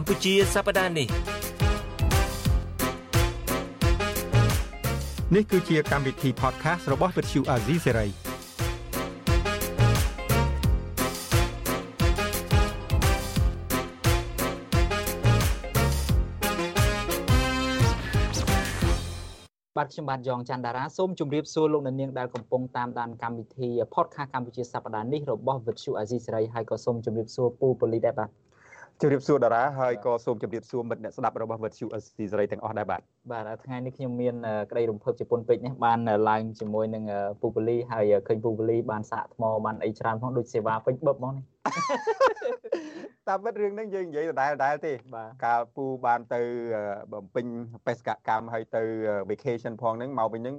កម្ពុជាសប្តាហ៍នេះនេះគឺជាកម្មវិធី podcast របស់ Vuthu Azizi Serai បាទខ្ញុំបាទយ៉ងច័ន្ទតារាសូមជម្រាបសួរលោកអ្នកនាងដែលកំពុងតាមដានកម្មវិធី podcast កម្ពុជាសប្តាហ៍នេះរបស់ Vuthu Azizi Serai ហើយក៏សូមជម្រាបសួរពូប៉ូលីដែរបាទ ជម្រាបសួរតារាហើយក៏សូមជម្រាបសួរមិត្តអ្នកស្ដាប់របស់វិទ្យុអេស៊ីសេរីទាំងអស់ដែរបាទបាទថ្ងៃនេះខ្ញុំមានក្តីរំភើបជាពន់ពេជ្រនេះបានឡើងជាមួយនឹងពូពូលីហើយឃើញពូពូលីបានសាកថ្មបានអីច្រើនផងដូចសេវាពេញបឹបហ្មងនេះតាមពិតរឿងហ្នឹងយើងនិយាយដដែលដដែលទេបាទកាលពូបានទៅបំពេញបេសកកម្មហើយទៅ vacation ផងហ្នឹងមកវិញហ្នឹង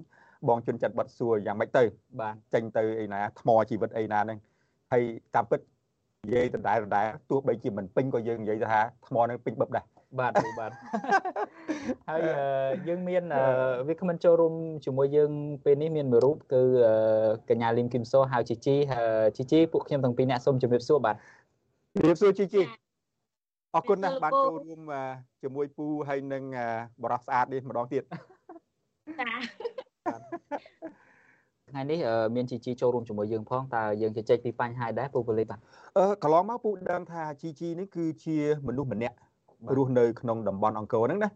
បងជន់ចិត្តបាត់សួរយ៉ាងម៉េចទៅបាទចេញទៅអីណាថ្មជីវិតអីណាហ្នឹងហើយតាមពិត និយាយដដែលដដែលទោះបីជាមិនពេញក៏យើងនិយាយថាថ្មនឹងពេញបឹបដែរបាទបាទហើយយើងមានវាគ្មិនចូលរួមជាមួយយើងពេលនេះមានមួយរូបគឺកញ្ញាលឹមគឹមសូហៅជីជីជីជីពួកខ្ញុំទាំងពីរអ្នកសូមជម្រាបសួរបាទជម្រាបសួរជីជីអរគុណណាស់បានចូលរួមជាមួយពូហើយនឹងបរោះស្អាតនេះម្ដងទៀតចា ថ្ងៃនេះមានជីជីចូលរួមជាមួយយើងផងតើយើងជជែកពីបញ្ហាដែរពូប៉ូលីបាទអឺកន្លងមកពូដឹងថាជីជីនេះគឺជាមនុស្សម្នាក់រស់នៅក្នុងតំបន់អង្គរហ្នឹងណា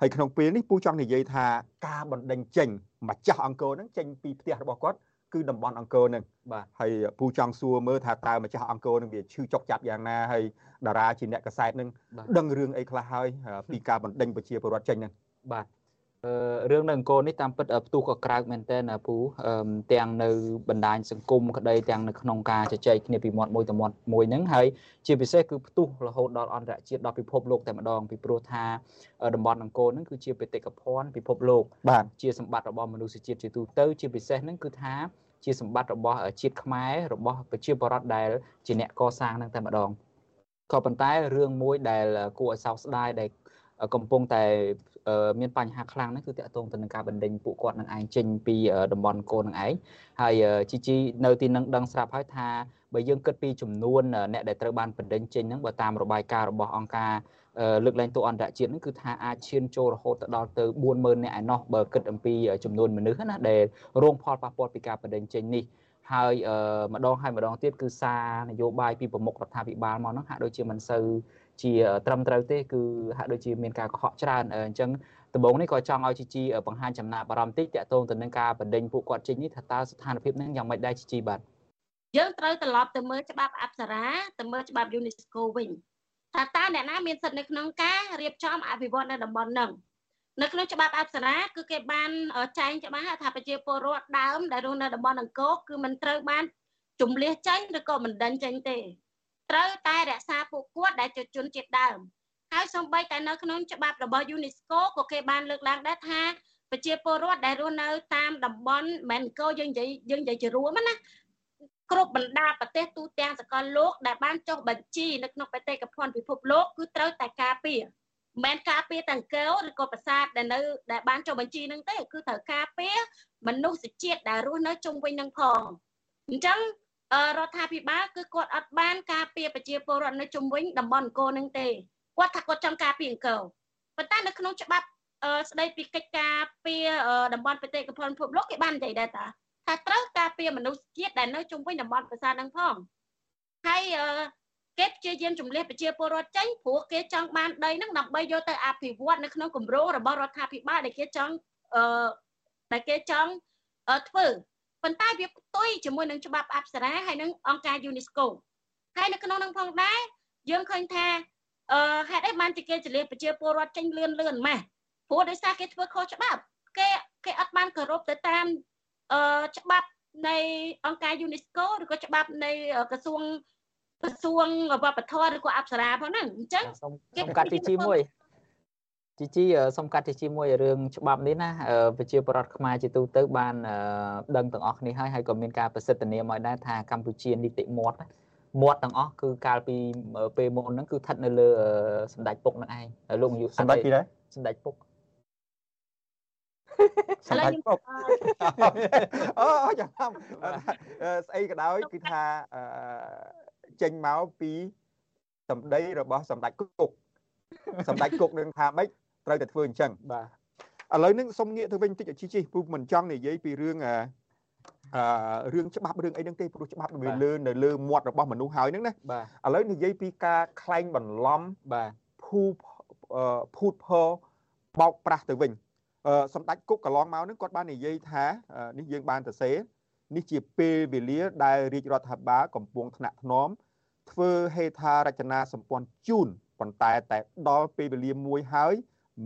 ហើយក្នុងពេលនេះពូចង់និយាយថាការបណ្ដេញចេញម្ចាស់អង្គរហ្នឹងចេញពីផ្ទះរបស់គាត់គឺតំបន់អង្គរហ្នឹងបាទហើយពូចង់សួរមើលថាតើម្ចាស់អង្គរហ្នឹងវាឈឺចុកចាប់យ៉ាងណាហើយតារាជាអ្នកកសែតហ្នឹងដឹងរឿងអីខ្លះហើយពីការបណ្ដេញប្រជាពលរដ្ឋចេញហ្នឹងបាទ រឿងនៅអង្គរនេះតាមពិតផ្ទុះក៏ក្រើកមែនតើណាពូទាំងនៅបណ្ដាញសង្គមក្តីទាំងនៅក្នុងការជជែកគ្នាពីមាត់មួយទៅមាត់មួយហ្នឹងហើយជាពិសេសគឺផ្ទុះរហូតដល់អន្តរជាតិដល់ពិភពលោកតែម្ដងពីព្រោះថាតំបន់អង្គរហ្នឹងគឺជាបេតិកភណ្ឌពិភពលោកបាទជាសម្បត្តិរបស់មនុស្សជាតិជាទូទៅជាពិសេសហ្នឹងគឺថាជាសម្បត្តិរបស់ជាតិខ្មែររបស់ប្រជាពលរដ្ឋដែលជាអ្នកកសាងហ្នឹងតែម្ដងក៏ប៉ុន្តែរឿងមួយដែលគួរឲ្យសោកស្ដាយដែលកំពុងតែ មានបញ្ហាខ្លាំងហ្នឹងគឺតកតងទៅនឹងការបណ្ដេញពួកគាត់នឹងឯងចេញពីតំបន់កូននឹងឯងហើយជីជីនៅទីនឹងដឹងស្រាប់ហើយថាបើយើងគិតពីចំនួនអ្នកដែលត្រូវបានបណ្ដេញចេញហ្នឹងបើតាមរបាយការណ៍របស់អង្គការលើកលែងទោសអន្តរជាតិហ្នឹងគឺថាអាចឈានចូលរហូតទៅដល់ទៅ40000នាក់ឯណោះបើគិតអំពីចំនួនមនុស្សណាដែលរងផលប៉ះពាល់ពីការបណ្ដេញចេញនេះហើយម្ដងហើយម្ដងទៀតគឺសារនយោបាយពីប្រមុខរដ្ឋាភិបាលមកហ្នឹងហាក់ដូចជាមិនសូវ ជាត្រឹមត្រូវទេគឺហាក់ដូចជាមានការកុហកច្រើនអញ្ចឹងដំបូងនេះក៏ចង់ឲ្យជីជីបង្ហាញចំណាប់អារម្មណ៍តិចតាក់ទងទៅនឹងការបណ្ដេញពួកគាត់ចេញនេះថាតើស្ថានភាពហ្នឹងយ៉ាងម៉េចដែរជីជីបាទយើងត្រូវត្រឡប់ទៅមើលច្បាប់អប្សរាទៅមើលច្បាប់ UNESCO វិញថាតើអ្នកណាមានសិទ្ធិនៅក្នុងការរៀបចំអភិវឌ្ឍនៅតំបន់ហ្នឹងនៅក្នុងច្បាប់អប្សរាគឺគេបានចែងច្បាស់ថាប្រជាពលរដ្ឋដើមដែលរស់នៅតំបន់អង្គរគឺមិនត្រូវបានជំលះចេញឬក៏មិនដេញចេញទេ ត្រូវតែរក្សាពួកគាត់ដែលជាជនជាតិដើមហើយសូម្បីតែនៅក្នុងច្បាប់របស់ UNESCO ក៏គេបានលើកឡើងដែរថាប្រជាពលរដ្ឋដែលរស់នៅតាមតំបន់មិនអង្គរយើងនិយាយយើងនិយាយជារួមណាគ្រប់បណ្ដាប្រទេសទូទាំងសកលលោកដែលបានចុះបញ្ជីនៅក្នុងបេតិកភណ្ឌពិភពលោកគឺត្រូវតែការពារមិនមែនការពារទាំងកែវឬក៏ប្រាសាទដែលនៅដែលបានចុះបញ្ជីនឹងទេគឺត្រូវការពារមនុស្សជាតិដែលរស់នៅជុំវិញនឹងផងអញ្ចឹង រដ្ឋាភិបាលគឺគាត់អត់បានការពារប្រជាពលរដ្ឋនៅជុំវិញតំបន់អង្គរនឹងទេគាត់ថាគាត់ចង់ការពារអង្គរប៉ុន្តែនៅក្នុងច្បាប់ស្ដីពីកិច្ចការពារតំបន់បេតិកភណ្ឌពិភពលោកគេបាននិយាយដែរតាថាត្រូវការពារមនុស្សជាតិដែលនៅជុំវិញតំបន់ប្រាសាទនឹងផងហើយគេព្យាយាមជំលះប្រជាពលរដ្ឋចេញព្រោះគេចង់បានដីហ្នឹងដើម្បីយកទៅអភិវឌ្ឍនៅក្នុងគម្រោងរបស់រដ្ឋាភិបាលដែលគេចង់អឺដែលគេចង់ធ្វើ ប៉ុន្តែវាផ្ទុយជាមួយនឹងច្បាប់អប្សរាហើយនឹងអង្គការ UNESCO ហើយនៅក្នុងនឹងផងដែរយើងឃើញថាអឺហេតុអីបានជាគេចលៀសប្រជាពលរដ្ឋចេញលឿនលឿនម៉េះព្រោះដោយសារគេធ្វើខុសច្បាប់គេគេអត់បានគោរពទៅតាមអឺច្បាប់នៃអង្គការ UNESCO ឬក៏ច្បាប់នៃក្រសួងក្រសួងវប្បធម៌ឬក៏អប្សរាផងហ្នឹងអញ្ចឹងគេកាត់ទីជីមួយ ជីជីសុំកាត់ជីជាមួយរឿងច្បាប់នេះណាប្រជាពលរដ្ឋខ្មែរជាទូទៅបានដឹងទាំងអស់គ្នាហើយហើយក៏មានការប្រសិទ្ធនាមឲ្យដែរថាកម្ពុជានីតិមាត់មាត់ទាំងអស់គឺកាលពីពេលមុនហ្នឹងគឺស្ថិតនៅលើសម្ដេចពុកនឹងឯងលោកយុសម្ដេចពីដែរសម្ដេចពុកសម្ដេចពុកអូចាំស្អីក៏ដោយគឺថាចេញមកពីសម្ដីរបស់សម្ដេចគុកសម្ដេចគុកនឹងថាម៉េច ត្រូវតែធ្វើអញ្ចឹងបាទឥឡូវនេះសុំងាកទៅវិញតិចជីជីព្រោះមិនចង់និយាយពីរឿងអឺរឿងច្បាប់រឿងអីហ្នឹងទេព្រោះច្បាប់វាលើនៅលើមាត់របស់មនុស្សហើយហ្នឹងណាបាទឥឡូវនិយាយពីការក្លែងបន្លំបាទភូភូតផបោកប្រាស់ទៅវិញសម្ដេចគុកកន្លងមកហ្នឹងគាត់បាននិយាយថានេះយើងបានទៅសេនេះជាពេលវេលាដែលរាជរដ្ឋាភិបាលកំពុងថ្នាក់ថ្នមធ្វើហេដ្ឋារចនាសម្ព័ន្ធជូនប៉ុន្តែតែដល់ពេលវេលាមួយហើយ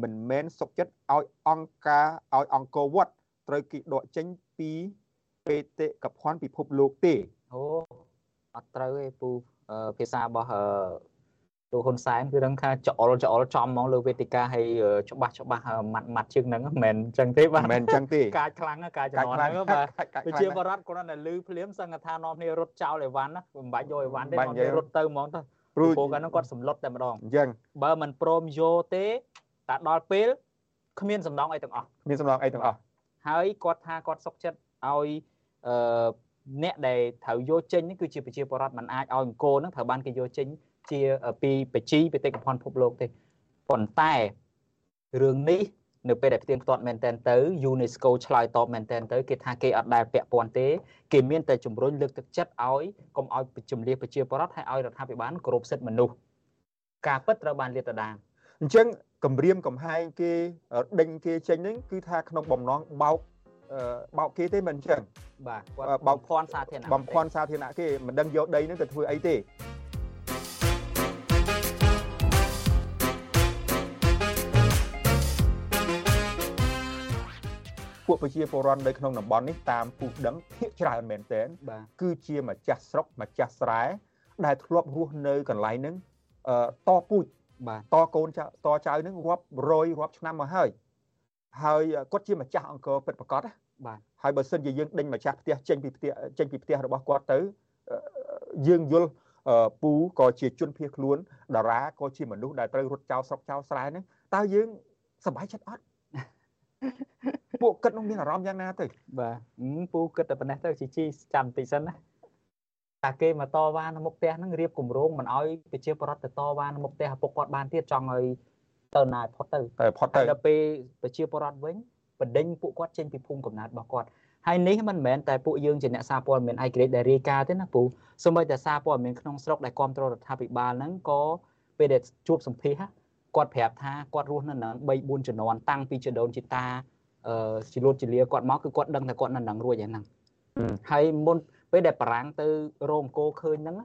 មិនមែនសុខចិត្តឲ្យអង្គការឲ្យអង្គរវត្តត្រូវគេដកចេញពីបេតិកភណ្ឌពិភពលោកទេអូអត់ត្រូវទេពូភាសារបស់លោកហ៊ុនសែនគឺដឹងថាច្អល់ច្អល់ចំហ្មងលើវេទិកាហើយច្បាស់ច្បាស់ម៉ាត់ម៉ាត់ជាងហ្នឹងមិនមែនអញ្ចឹងទេបាទមិនមែនអញ្ចឹងទេការខ្លាំងការចំនួនហ្នឹងបាទប្រជាបរតគ្រាន់តែលឺភ្លាមសង្កថានាំគ្នារត់ចោលអីវ៉ាន់ណាមិនបាច់យកអីវ៉ាន់ទេនាំគ្នារត់ទៅហ្មងទៅព្រោះកាលហ្នឹងគាត់សម្លុតតែម្ដងអញ្ចឹងបើមិនព្រមយកទេ តែដល់ពេលគ្មានសំណងអីទាំងអស់គ្មានសំណងអីទាំងអស់ហើយគាត់ថាគាត់សុកចិត្តឲ្យអឺអ្នកដែលត្រូវយកចេញនេះគឺជាប្រជាពលរដ្ឋមិនអាចឲ្យអង្គរហ្នឹងត្រូវបានគេយកចេញជាពីបជីបេតិកភណ្ឌពិភពលោកទេប៉ុន្តែរឿងនេះនៅពេលដែលផ្ទៀងផ្ទាត់មែនតែនទៅ UNESCO ឆ្លើយតបមែនតែនទៅគេថាគេអត់ដែលពាក់ព័ន្ធទេគេមានតែជំរុញលើកទឹកចិត្តឲ្យកុំឲ្យជំនះប្រជាពលរដ្ឋហើយឲ្យរដ្ឋាភិបាលគោរពសិទ្ធិមនុស្សការពិតត្រូវបានលាតត្រដាងអញ្ចឹង គម្រាមកំហែងគេដេញគេចេញហ្នឹងគឺថាក្នុងបំណងបោកបោកគេទេមិនអញ្ចឹងបាទគាត់បោកភ័ណ្ឌសាធារណៈបំភ័ណ្ឌសាធារណៈគេមិនដឹងយកដីហ្នឹងទៅធ្វើអីទេពួកប្រជាពលរដ្ឋនៅក្នុងតំបន់នេះតាមពុះដឹងភាគច្រើនមែនទែនគឺជាម្ចាស់ស្រុកម្ចាស់ស្រែដែលធ្លាប់រស់នៅកន្លែងហ្នឹងតពូជ បាទតកូនចៅតចៅហ្នឹងរាប់រយរាប់ឆ្នាំមកហើយហើយគាត់ជាម្ចាស់អង្គរពិតប្រាកដណាបាទហើយបើសិនជាយើងដេញម្ចាស់ផ្ទះចេញពីផ្ទះចេញពីផ្ទះរបស់គាត់ទៅយើងយល់ពូក៏ជាជនភៀសខ្លួនតារាក៏ជាមនុស្សដែលត្រូវរត់ចោលស្រុកចោលស្រែហ្នឹងតើយើងសប្បាយចិត្តអត់ពួកគិតនោះមានអារម្មណ៍យ៉ាងណាទៅបាទពូគិតតែប៉ុណ្ណេះទៅជីជីចាំតិចសិនណា តែគេមកតវ៉ានៅមុខផ្ទះហ្នឹងរៀបគម្រោងមិនអោយប្រជាពលរដ្ឋទៅតវ៉ានៅមុខផ្ទះឪពុកគាត់បានទៀតចង់ឲ្យទៅណាផុតទៅទៅផុតទៅដល់ពេលប្រជាពលរដ្ឋវិញបណ្ដេញពួកគាត់ចេញពីភូមិកំណើតរបស់គាត់ហើយនេះមិនមែនតែពួកយើងជាអ្នកសារព័ត៌មានឯករាជ្យដែលរាយការណ៍ទេណាពូសូម្បីតែសារព័ត៌មានក្នុងស្រុកដែលគ្រប់គ្រងរដ្ឋាភិបាលហ្នឹងក៏ពេលដែលជួបសម្ភាសគាត់ប្រាប់ថាគាត់រស់នៅនឹង3 4ជំនាន់តាំងពីចដូនជីតាអឺជាលួតជាលាគាត់មកគឺគាត់ដឹងថាគាត់នៅនឹងរួចហ្នឹងហើយមុន ពេលដែលបារាំងទៅរោមអង្គឃើញហ្នឹង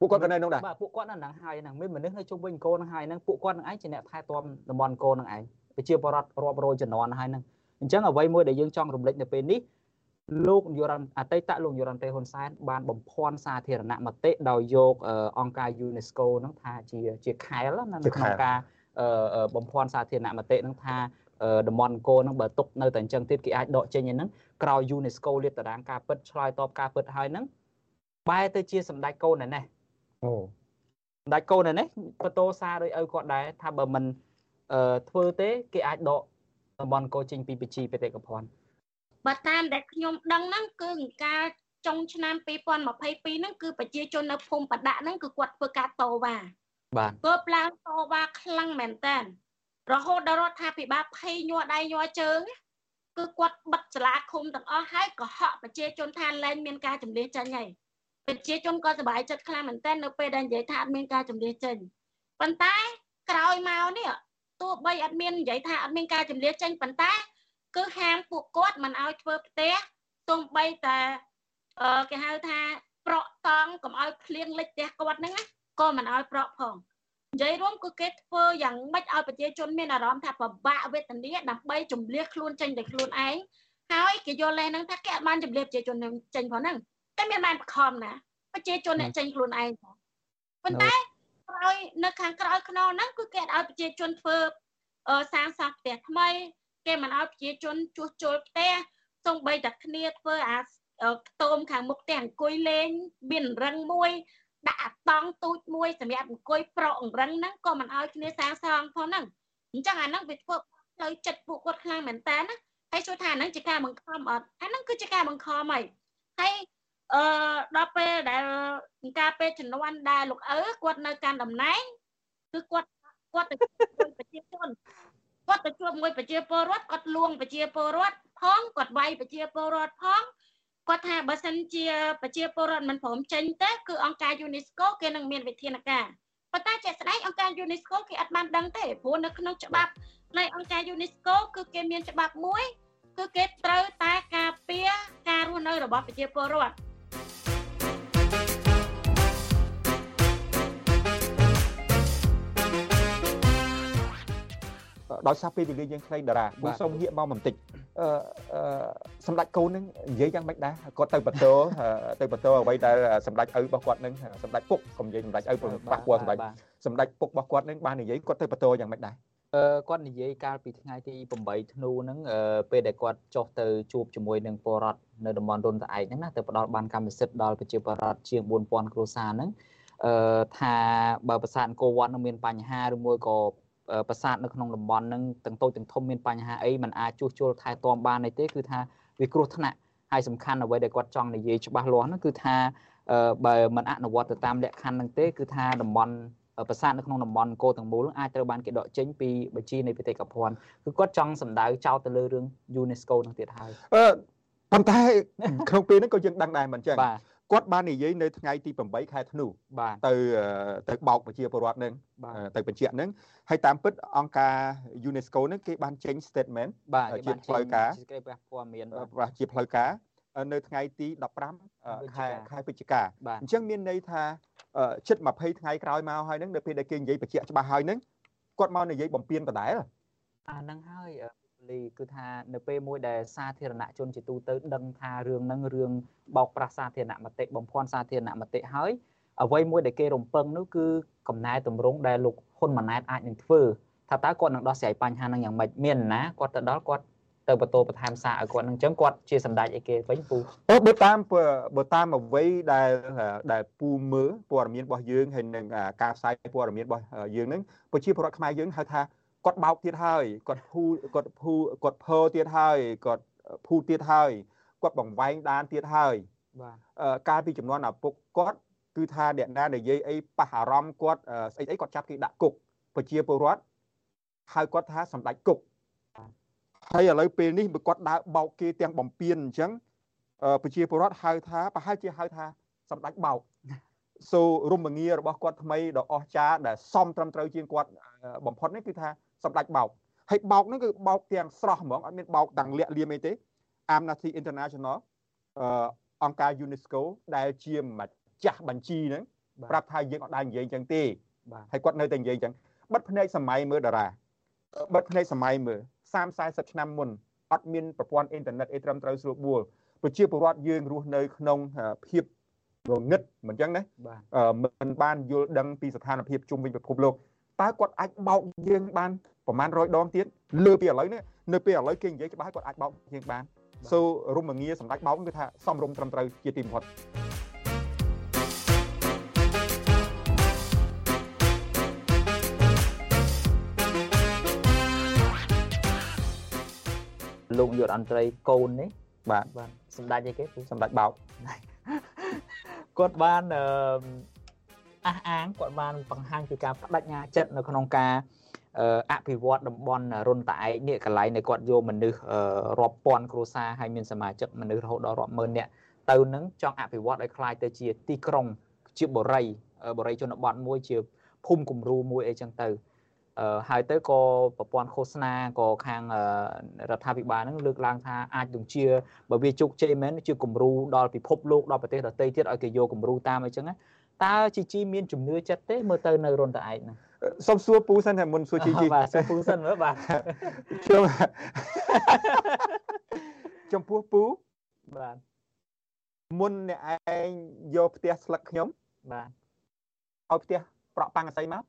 ពួកគាត់ក៏នៅនោះដែរបាទពួកគាត់នៅនឹងហើយហ្នឹងមានមនុស្សនៅជុំវិញអង្គហ្នឹងហើយហ្នឹងពួកគាត់នឹងឯងជាអ្នកថែទាំតំបន់អង្គហ្នឹងឯងប្រជាពលរដ្ឋរាប់រយជំនាន់ហើយហ្នឹងអញ្ចឹងអ្វីមួយដែលយើងចង់រំលឹកនៅពេលនេះលោកនយោរដ្ឋអតីតលោកនយោរដ្ឋមន្ត្រីហ៊ុនសែនបានបំភាន់សាធារណមតិដោយយកអង្គការ UNESCO ហ្នឹងថាជាជាខែលនៅក្នុងការបំភាន់សាធារណមតិហ្នឹងថា តំបន់អង្គរហ្នឹងបើទុកនៅតែអញ្ចឹងទៀតគេអាចដកចេញឯហ្នឹងក្រោយ UNESCO លាតត្រដាងការពិតឆ្លើយតបការពិតហើយហ្នឹងបែរទៅជាសម្ដេចកូនណែនេះអូសម្ដេចកូនណែនេះបន្ទោសារដោយឪគាត់ដែរថាបើមិនអឺធ្វើទេគេអាចដកតំបន់កោចេញពីបជីបេតិកភណ្ឌបើតាមដែលខ្ញុំដឹងហ្នឹងគឺកាលចុងឆ្នាំ2022ហ្នឹងគឺប្រជាជននៅភូមិបដាក់ហ្នឹងគឺគាត់ធ្វើការតវ៉ាបាទធ្វើឡើងតវ៉ាខ្លាំងមែនតើ រហូតដល់រដ្ឋាភិបាលភ័យញ័រដៃញ័រជើងគឺគាត់បិទសាលាឃុំទាំងអស់ហើយកុហកប្រជាជនថាលែងមានការចម្លៀសចេញហើយប្រជាជនក៏សប្បាយចិត្តខ្លាំងមែនតើនៅពេលដែលនិយាយថាអត់មានការចម្លៀសចេញប៉ុន្តែក្រោយមកនេះទោះបីអត់មាននិយាយថាអត់មានការចម្លៀសចេញប៉ុន្តែគឺហាមពួកគាត់មិនឲ្យធ្វើផ្ទះទោះបីតែគេហៅថាប្រក់តង់កុំឲ្យភ្លៀងលិចផ្ទះគាត់ហ្នឹងក៏មិនឲ្យប្រក់ផង និយាយរួមគឺគេធ្វើយ៉ាងម៉េចឲ្យប្រជាជនមានអារម្មណ៍ថាពិបាកវេទនាដើម្បីជំលះខ្លួនចេញដោយខ្លួនឯងហើយគេយល់លេហ្នឹងថាគេអត់បានជំលះប្រជាជនចេញផងហ្នឹងតែមានបានបខំណាប្រជាជនអ្នកចេញខ្លួនឯងផងប៉ុន្តែក្រោយនៅខាងក្រោយខ្នងហ្នឹងគឺគេឲ្យប្រជាជនធ្វើសាងសង់ផ្ទះថ្មី គេមិនឲ្យប្រជាជនជួសជុលផ្ទះសូម្បីតែគ្នាធ្វើអាខ្ទមខាងមុខផ្ទះអង្គុយលេងមានរឹងមួយ ដាក់អាតង់ទូចមួយសម្រាប់អង្គុយប្រក់អង្រឹងហ្នឹងក៏មិនឲ្យគ្នាសាងសង់ផងហ្នឹងអញ្ចឹងអាហ្នឹងវាធ្វើផ្លូវចិត្តពួកគាត់ខ្លាំងមែនតើណាហើយជួយថាអាហ្នឹងជាការបង្ខំអត់អាហ្នឹងគឺជាការបង្ខំហើយហើយអឺដល់ពេលដែលការពេលជំនាន់ដែលលោកឪគាត់នៅកាន់តំណែងគឺគាត់គាត់ទៅជួយប្រជាជនគាត់ទៅជួបមួយប្រជាពលរដ្ឋគាត់លួងប្រជាពលរដ្ឋផងគាត់វាយប្រជាពលរដ្ឋផង គាត់ថាបើសិនជាប្រជាពលរដ្ឋមិនព្រមចេញទេគឺអង្គការ UNESCO គេនឹងមានវិធានការប៉ុន្តែជាក់ស្ដែងអង្គការ UNESCO គេអត់បានដឹងទេព្រោះនៅក្នុងច្បាប់នៃអង្គការ UNESCO គឺគេមានច្បាប់មួយគឺគេត្រូវតែការពារការរស់នៅរបស់ប្រជាពលរដ្ឋ ដោយសារពេលវេលាយើងខ្លីតារាបងសូមងាកមកបន្តិចអឺសម្ដេចកូននឹងនិយាយយ៉ាងម៉េចដែរគាត់ទៅបន្តទៅបន្តអ្វីដែលសម្ដេចឪរបស់គាត់នឹងសម្ដេចពុកកុំនិយាយសម្ដេចឪប៉ះពាល់សម្ដេចសម្ដេចពុករបស់គាត់នឹងបាននិយាយគាត់ទៅបន្តយ៉ាងម៉េចដែរអឺគាត់និយាយកាលពីថ្ងៃទី8ធ្នូហ្នឹងពេលដែលគាត់ចុះទៅជួបជាមួយនឹងពលរដ្ឋនៅតំបន់រុនត្អែកហ្នឹងណាទៅផ្ដល់បានកម្មសិទ្ធិដល់ប្រជាពលរដ្ឋជាង4000គ្រួសារហ្នឹងអឺថាបើប្រាសាទអង្គរវត្តនឹងមានបញ្ហាឬមួយក៏ ប្រាសាទនៅក្នុងតំបន់ហ្នឹងទាំងតូចទាំងធំមានបញ្ហាអីมันអាចជួសជុលថែទាំបានអីទេគឺថាវាគ្រោះថ្នាក់ហើយសំខាន់អ្វីដែលគាត់ចង់និយាយច្បាស់លាស់ហ្នឹងគឺថាបើមិនអនុវត្តទៅតាមលក្ខខណ្ឌហ្នឹងទេគឺថាតំបន់ប្រាសាទនៅក្នុងតំបន់កោទាំងមូលអាចត្រូវបានគេដកចេញពីបញ្ជីនៃបេតិកភណ្ឌគឺគាត់ចង់សម្ដៅចោទទៅលើរឿង UNESCO នឹងទៀតហើយអឺប៉ុន្តែក្នុងពេលហ្នឹងក៏យើងដឹងដែរមិនចឹងបាទ គាត់បាននិយាយនៅថ្ងៃទី8ខែធ្នូបាទទៅទៅបោកប្រជាពលរដ្ឋនឹងទៅបញ្ជាក់នឹងហើយតាមពិតអង្គការ UNESCO នឹងគេបានចេញ statement បាទជាផ្លូវការសេចក្តីព័ត៌មានបាទជាផ្លូវការនៅថ្ងៃទី15ខែខែវិច្ឆិកាអញ្ចឹងមានន័យថាជិត20ថ្ងៃក្រោយមកហើយនឹងនៅពេលដែលគេនិយាយបញ្ជាក់ច្បាស់ហើយនឹងគាត់មកនិយាយបំពេញដដែលអាហ្នឹងហើយ លីគឺថានៅពេលមួយដែលសាធារណជនជាទូទៅដឹងថារឿងហ្នឹងរឿងបោកប្រាស់សាធារណមតិបំភាន់សាធារណមតិហើយអ្វីមួយដែលគេរំពឹងនោះគឺកំណែតម្រង់ដែលលោកហ៊ុនម៉ាណែតអាចនឹងធ្វើថាតើគាត់នឹងដោះស្រាយបញ្ហាហ្នឹងយ៉ាងម៉េចមានណាគាត់ទៅដល់គាត់ទៅបន្តបន្ថែមសារឲ្យគាត់នឹងអញ្ចឹងគាត់ជាសម្ដេចអីគេវិញពូអូបើតាមបើតាមអ្វីដែលដែលពូមើលព័ត៌មានរបស់យើងហើយនឹងការផ្សាយព័ត៌មានរបស់យើងនឹងប្រជាពលរដ្ឋខ្មែរយើងហៅថា គាត់បោកទៀតហើយគាត់ភូគាត់ភូគាត់ភើទៀតហើយគាត់ភូទៀតហើយគាត់បង្វែងដានទៀតហើយបាទកាលពីចំនួនឪពុកគាត់គឺថាអ្នកណានិយាយអីប៉ះអារម្មណ៍គាត់ស្អីអីគាត់ចាប់គេដាក់គុកប្រជាពលរដ្ឋហៅគាត់ថាសម្ដេចគុកហើយឥឡូវពេលនេះបើគាត់ដើរបោកគេទាំងបំពេញអញ្ចឹងប្រជាពលរដ្ឋហៅថាប្រហែលជាហៅថាសម្ដេចបោកសូរមងាររបស់គាត់ថ្មីដ៏អស្ចារ្យដែលសមត្រឹមត្រូវជាងគាត់បំផុតនេះគឺថា សម្ដេចបោកហើយបោកហ្នឹងគឺបោកទាំងស្រស់ហ្មងអត់មានបោកទាំងលាក់លៀមអីទេ Amnesty International អង្គការ UNESCO ដែលជាម្ចាស់បញ្ជីហ្នឹងប្រាប់ថាយើងអត់ដែរនិយាយអញ្ចឹងទេហើយគាត់នៅតែនិយាយអញ្ចឹងបិទភ្នែកសម័យមើលតារាបិទភ្នែកសម័យមើល30 40ឆ្នាំមុនអត់មានប្រព័ន្ធអ៊ីនធឺណិតអីត្រឹមត្រូវស្រួលបួលប្រជាពលរដ្ឋយើងរស់នៅក្នុងភាពងងឹតមិនអញ្ចឹងណាមិនបានយល់ដឹងពីស្ថានភាពជុំវិញពិភពលោក តើគាត់អាចបោកយើងបានប្រហែល100ដងទៀតលើពីឥឡូវនេះនៅពេលឥឡូវគេនិយាយច្បាស់គាត់អាចបោកយើងបានសូរមងាសម្ដេចបោកគឺថាសំរុំត្រឹមត្រូវជាទីបំផុតលោកយុទ្ធអន្តរីកូននេះបាទបាទសម្ដេចអីគេសម្ដេចបោកគាត់បានអឺ អះអាងគាត់បានបង្ហាញពីការបដិញ្ញាចិត្តនៅក្នុងការអភិវឌ្ឍតំបន់រុនតាឯកនេះកន្លែងនៃគាត់យកមនុស្សរាប់ពាន់គ្រួសារហើយមានសមាជិកមនុស្សរហូតដល់រាប់ម៉ឺននាក់ទៅនឹងចង់អភិវឌ្ឍឲ្យคล้ายទៅជាទីក្រុងជាបរិយបរិយជនបទមួយជាភូមិគំរូមួយអីចឹងទៅហើយទៅក៏ប្រព័ន្ធឃោសនាក៏ខាងរដ្ឋាភិបាលហ្នឹងលើកឡើងថាអាចនឹងជាបើវាជោគជ័យមែនជាគំរូដល់ពិភពលោកដល់ប្រទេសដទៃទៀតឲ្យគេយកគំរូតាមអីចឹងណា តើជីជីមានជំនឿចិត្តទេមើលទៅនៅរុនតឯកហ្នឹងសុំសួរពូសិនតែមុនសួរជីជីបាទសួរពូសិនមើលបាទខ្ញុំចំពោះពូបាទមុនអ្នកឯងយកផ្ទះស្លឹកខ្ញុំបាទឲ្យផ្ទះប្រក់ប៉ាំងអស័យមក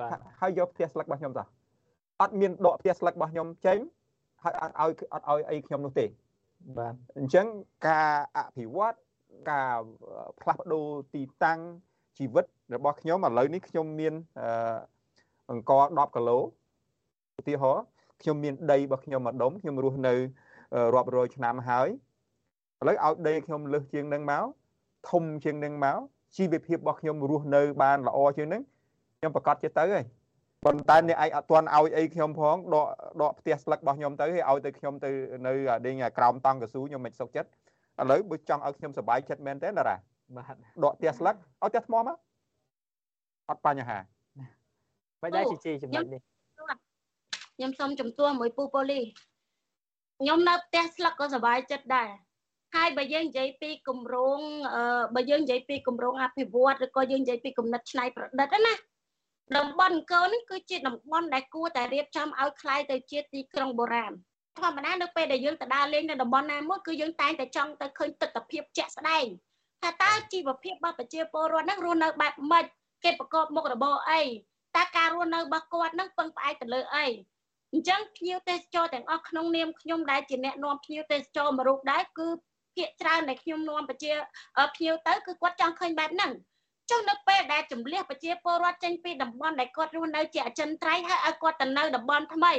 បាទហើយយកផ្ទះស្លឹករបស់ខ្ញុំតោះអត់មានដកផ្ទះស្លឹករបស់ខ្ញុំចេញហើយអត់ឲ្យអត់ឲ្យអីខ្ញុំនោះទេបាទអញ្ចឹងការអភិវឌ្ឍ ការផ្លាស់ប្ដូរទីតាំងជីវិតរបស់ខ្ញុំឥឡូវនេះខ្ញុំមានអង្គ10គីឡូឧទាហរណ៍ខ្ញុំមានដីរបស់ខ្ញុំមួយដុំខ្ញុំរស់នៅរាប់រយឆ្នាំហើយឥឡូវឲ្យដីខ្ញុំលើសជាងនឹងមកធំជាងនឹងមកជីវភាពរបស់ខ្ញុំរស់នៅបានល្អជាងនឹងខ្ញុំប្រកាសជាទៅហើយប៉ុន្តែអ្នកឯងអត់ទាន់ឲ្យអីខ្ញុំផងដកដកផ្ទះស្លឹករបស់ខ្ញុំទៅឲ្យឲ្យទៅខ្ញុំទៅនៅដេញក្រោមតង់កស៊ូខ្ញុំមិនសុខចិត្ត ឥឡូវបើចង់ឲ្យខ្ញុំសប្បាយចិត្តមែនទេតារាបាទដកផ្ទះស្លឹកឲ្យផ្ទះថ្មមកអត់បញ្ហាមិនដែរជីជីចំណុចនេះខ្ញុំសូមជំទាស់មួយពូប៉ូលីខ្ញុំនៅផ្ទះស្លឹកក៏សប្បាយចិត្តដែរហើយបើយើងនិយាយពីគម្រោងបើយើងនិយាយពីគម្រោងអភិវឌ្ឍឬក៏យើងនិយាយពីគំនិតច្នៃប្រឌិតណាតំបន់អង្គរនេះគឺជាតំបន់ដែលគួរតែរៀបចំឲ្យคล้ายទៅជាទីក្រុងបុរាណ ធម្មតានៅពេលដែលយើងទៅដើរលេងនៅតំបន់ណាមួយគឺយើងតែងតែចង់ទៅឃើញទស្សនវិជ្ជាជាក់ស្ដែងថាតើជីវភាពរបស់ប្រជាពលរដ្ឋហ្នឹងរស់នៅបែបម៉េចគេប្រកបមុខរបរអីតើការរស់នៅរបស់គាត់ហ្នឹងពឹងផ្អែកទៅលើអីអញ្ចឹងភ្ញៀវទេសចរទាំងអស់ក្នុងនាមខ្ញុំដែលជាអ្នកនាំភ្ញៀវទេសចរមួយរូបដែរគឺភាគច្រើនដែលខ្ញុំនាំប្រជាភ្ញៀវទៅគឺគាត់ចង់ឃើញបែបហ្នឹងចុះនៅពេលដែលចម្លៀសប្រជាពលរដ្ឋចេញពីតំបន់ដែលគាត់រស់នៅជាអចិន្ត្រៃយ៍ហើយឲ្យគាត់ទៅនៅតំបន់ថ្មី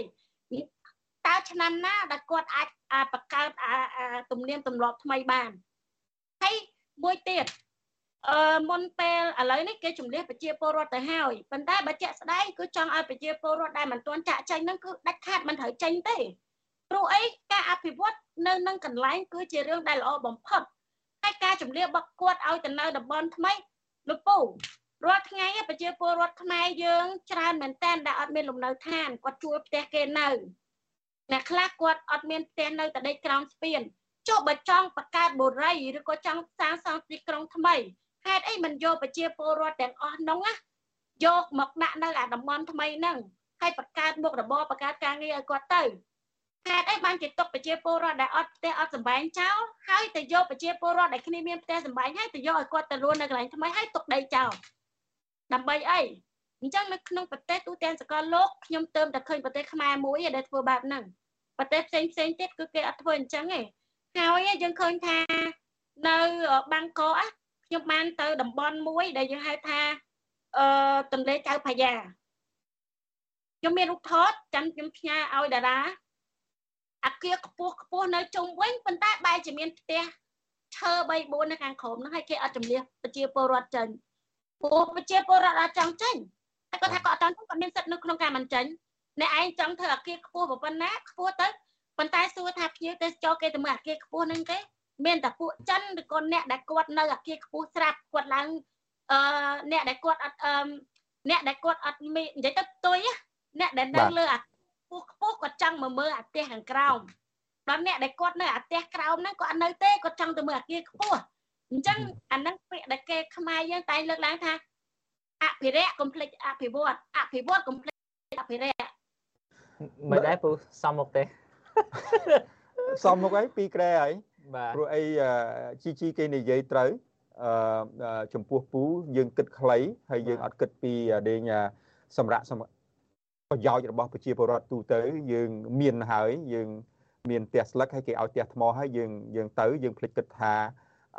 តើឆ្នាំណាដែលគាត់អាចបង្កើតទំនៀមទម្លាប់ថ្មីបានហើយមួយទៀតអឺមុនពេលឥឡូវនេះគេជំលះប្រជាពលរដ្ឋទៅហើយប៉ុន្តែបើជាក់ស្ដែងគឺចង់ឲ្យប្រជាពលរដ្ឋដែលមិនទាន់ចាក់ចេញហ្នឹងគឺដាច់ខាតមិនត្រូវចេញទេព្រោះអីការអភិវឌ្ឍនៅនឹងកន្លែងគឺជារឿងដែលល្អបំផុតហើយការជំលះបកគាត់ឲ្យទៅនៅតំបន់ថ្មីលោកពូរាល់ថ្ងៃប្រជាពលរដ្ឋខ្មែរយើងច្រើនមែនតើដែលអត់មានលំនៅឋានគាត់ជួលផ្ទះគេនៅ អ្នកខ្លះគាត់អត់មានផ្ទះនៅតែដេកក្រោមស្ពានចុះបើចង់បង្កើតបុរីឬក៏ចង់សាងសង់ទីក្រុងថ្មីហេតុអីមិនយកប្រជាពលរដ្ឋទាំងអស់នោះណាយកមកដាក់នៅអាតំបន់ថ្មីហ្នឹងហើយបង្កើតមុខរបរបង្កើតការងារឲ្យគាត់ទៅហេតុអីបានជាទុកប្រជាពលរដ្ឋដែលអត់ផ្ទះអត់សម្បែងចោលហើយទៅយកប្រជាពលរដ្ឋដែលគ្នាមានផ្ទះសម្បែងហើយទៅយកឲ្យគាត់ទៅរស់នៅកន្លែងថ្មីហើយទុកដីចោលដើម្បីអី អញ្ចឹងនៅក្នុងប្រទេសទូទាំងសកលលោកខ្ញុំទើបតែឃើញប្រទេសខ្មែរមួយដែលធ្វើបែបហ្នឹងប្រទេសផ្សេងផ្សេងទៀតគឺគេអត់ធ្វើអញ្ចឹងទេហើយយើងឃើញថានៅបាងកកខ្ញុំបានទៅតំបន់មួយដែលយើងហៅថាអឺទន្លេចៅផាយ៉ាខ្ញុំមានរូបថតចាំខ្ញុំផ្ញើឲ្យតារាអាគារខ្ពស់ខ្ពស់នៅជុំវិញប៉ុន្តែបែរជាមានផ្ទះឈើ3 4នៅខាងក្រោមហ្នឹងហើយគេអត់ចម្លៀសប្រជាពលរដ្ឋចេញព្រោះប្រជាពលរដ្ឋអត់ចង់ចេញ តែគាត់ថាគាត់អត់ចង់គាត់មានសិទ្ធិនៅក្នុងការមិនចេញអ្នកឯងចង់ធ្វើអាគារខ្ពស់ប៉ុណ្ណាខ្ពស់ទៅប៉ុន្តែសួរថាភ្ញៀវទេសចរគេទៅមើលអាគារខ្ពស់ហ្នឹងទេមានតែពួកចិនឬក៏អ្នកដែលគាត់នៅអាគារខ្ពស់ស្រាប់គាត់ឡើងអឺអ្នកដែលគាត់អត់អឺអ្នកដែលគាត់អត់មាននិយាយទៅផ្ទុយអ្នកដែលនៅលើអាខ្ពស់ខ្ពស់គាត់ចង់មកមើលអាផ្ទះខាងក្រោមដល់អ្នកដែលគាត់នៅអាផ្ទះក្រោមហ្នឹងគាត់អត់នៅទេគាត់ចង់ទៅមើលអាគារខ្ពស់អញ្ចឹងអាហ្នឹងពាក្យដែលគេខ្មែរយើងតែលើកឡើងថា អភិរក្សកុំភ្លេចអភិវឌ្ឍអភិវឌ្ឍកុំភ្លេចអភិរក្សមិនដែរពូសំមុខទេសំមុខអីពីរក្រែហើយបាទព្រោះអីជីជីគេនិយាយត្រូវអឺចំពោះពូយើងគិតខ្លីហើយយើងអត់គិតពីដេញសម្រាប់ប្រយោជន៍របស់ប្រជាពលរដ្ឋទូទៅ យើងមានហើយយើងមានផ្ទះស្លឹកហើយគេឲ្យផ្ទះថ្មហើយយើងយើងទៅយើងភ្លេចគិតថា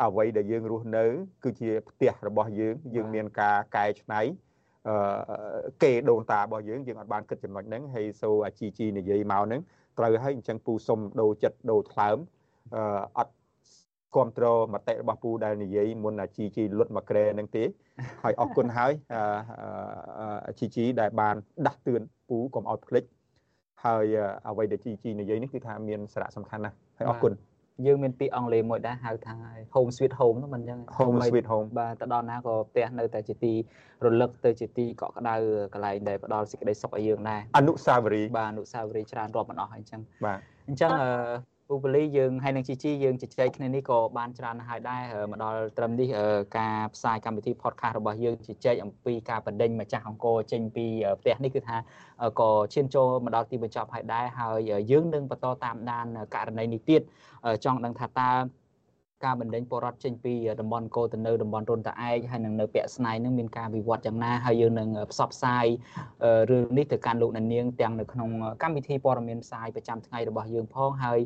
អ្វីដែលយើងរស់នៅ គឺជាផ្ទះរបស់យើងយើងមានការកែច្នៃអឺគេដូនតារបស់យើងយើងអត់បានគិតចំណុចហ្នឹងហើយសូអាជីជីនិយាយមកហ្នឹងត្រូវហើយអញ្ចឹងពូសុំដូរចិត្តដូរថ្លើមអត់គ្រប់គ្រងមតិរបស់ពូដែលនិយាយមុនអាជីជីលុតមកក្រែនឹងទេហើយអរគុណហើយជីជីដែលបានដាស់តឿនពូកុំឲ្យភ្លេចហើយអ្វីដែលជីជីនិយាយនេះគឺថាមានសារៈសំខាន់ណាស់ហើយអរគុណ យើងមានពាក្យអង់គ្លេសមួយដែរហៅថា home sweet home ហ្នឹងមិនអញ្ចឹង home sweet home បាទទៅដល់ណាក៏ផ្ទះនៅតែជាទីរលឹកទៅជាទីកក់ក្ដៅកន្លែងដែលផ្ដល់សេចក្តីសុខឲ្យយើងដែរអនុស្សាវរីយ៍បាទអនុស្សាវរីយ៍ច្រើនរាប់មិនអស់អញ្ចឹងបាទអញ្ចឹងអឺ ពូបលីយើងហើយនឹងជីជីយើងជជែកគ្នានេះក៏បានច្រើនហើយដែរមកដល់ត្រឹមនេះការផ្សាយកម្មវិធី podcast របស់យើងជជែកអំពីការបណ្ដេញម្ចាស់អង្គរចេញពីផ្ទះនេះគឺថាក៏ឈានចូលមកដល់ទីបញ្ចប់ហើយដែរហើយយើងនឹងបន្តតាមដានករណីនេះទៀតចង់ដឹងថាតើ ការបណ្ដេញពលរដ្ឋចេញពីតំបន់កោទៅនៅតំបន់រុនតាឯកហើយនឹងនៅពាក់ស្នៃនឹងមានការវិវត្តយ៉ាងណាហើយយើងនឹងផ្សព្វផ្សាយរឿងនេះទៅកាន់លោកអ្នកនាងទាំងនៅក្នុងកម្មវិធីព័ត៌មានផ្សាយប្រចាំថ្ងៃរបស់យើងផងហើយ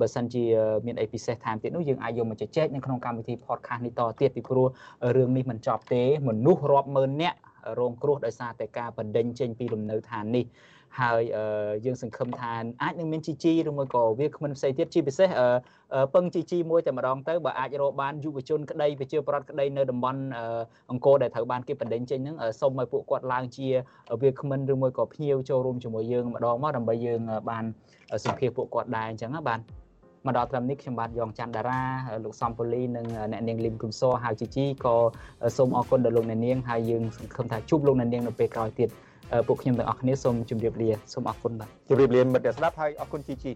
បើសិនជាមានអីពិសេសថែមទៀតនោះយើងអាចយកមកជជែកនៅក្នុងកម្មវិធី podcast នេះតទៀតពីព្រោះរឿងនេះមិនចប់ទេមនុស្សរាប់ម៉ឺននាក់រងគ្រោះដោយសារតែការបណ្ដេញចេញពីលំនៅឋាននេះ ហើយយើងសង្ឃឹមថាអាចនឹងមាន GG ឬមួយក៏វាគ្មិនផ្សេងទៀតជាពិសេសពឹង GG មួយតែម្ដងទៅបើអាចរកបានយុវជនក្តីប្រជាប្រដ្ឋក្តីនៅតំបន់អង្គរដែលត្រូវបានគេបណ្ដេញចេញហ្នឹងសូមឲ្យពួកគាត់ឡើងជាវាគ្មិនឬមួយក៏ភ្ញៀវចូលរួមជាមួយយើងម្ដងមកដើម្បីយើងបានសម្ភាសពួកគាត់ដែរអញ្ចឹងណាបាទមកដល់ត្រឹមនេះខ្ញុំបាទយ៉ងច័ន្ទតារាលោកសំពូលីនិងអ្នកនាងលឹមគុំសហៅជីជីក៏សូមអរគុណដល់លោកអ្នកនាងហើយយើងសង្ឃឹមថាជួបលោកអ្នកនាងនៅពេលក្រោយទៀត ពួកខ្ញុំទាំងអស់គ្នាសូមជម្រាបលាសូមអរគុណបាទជម្រាបលាមិត្តអ្នកស្ដាប់ហើយអរគុណជីជី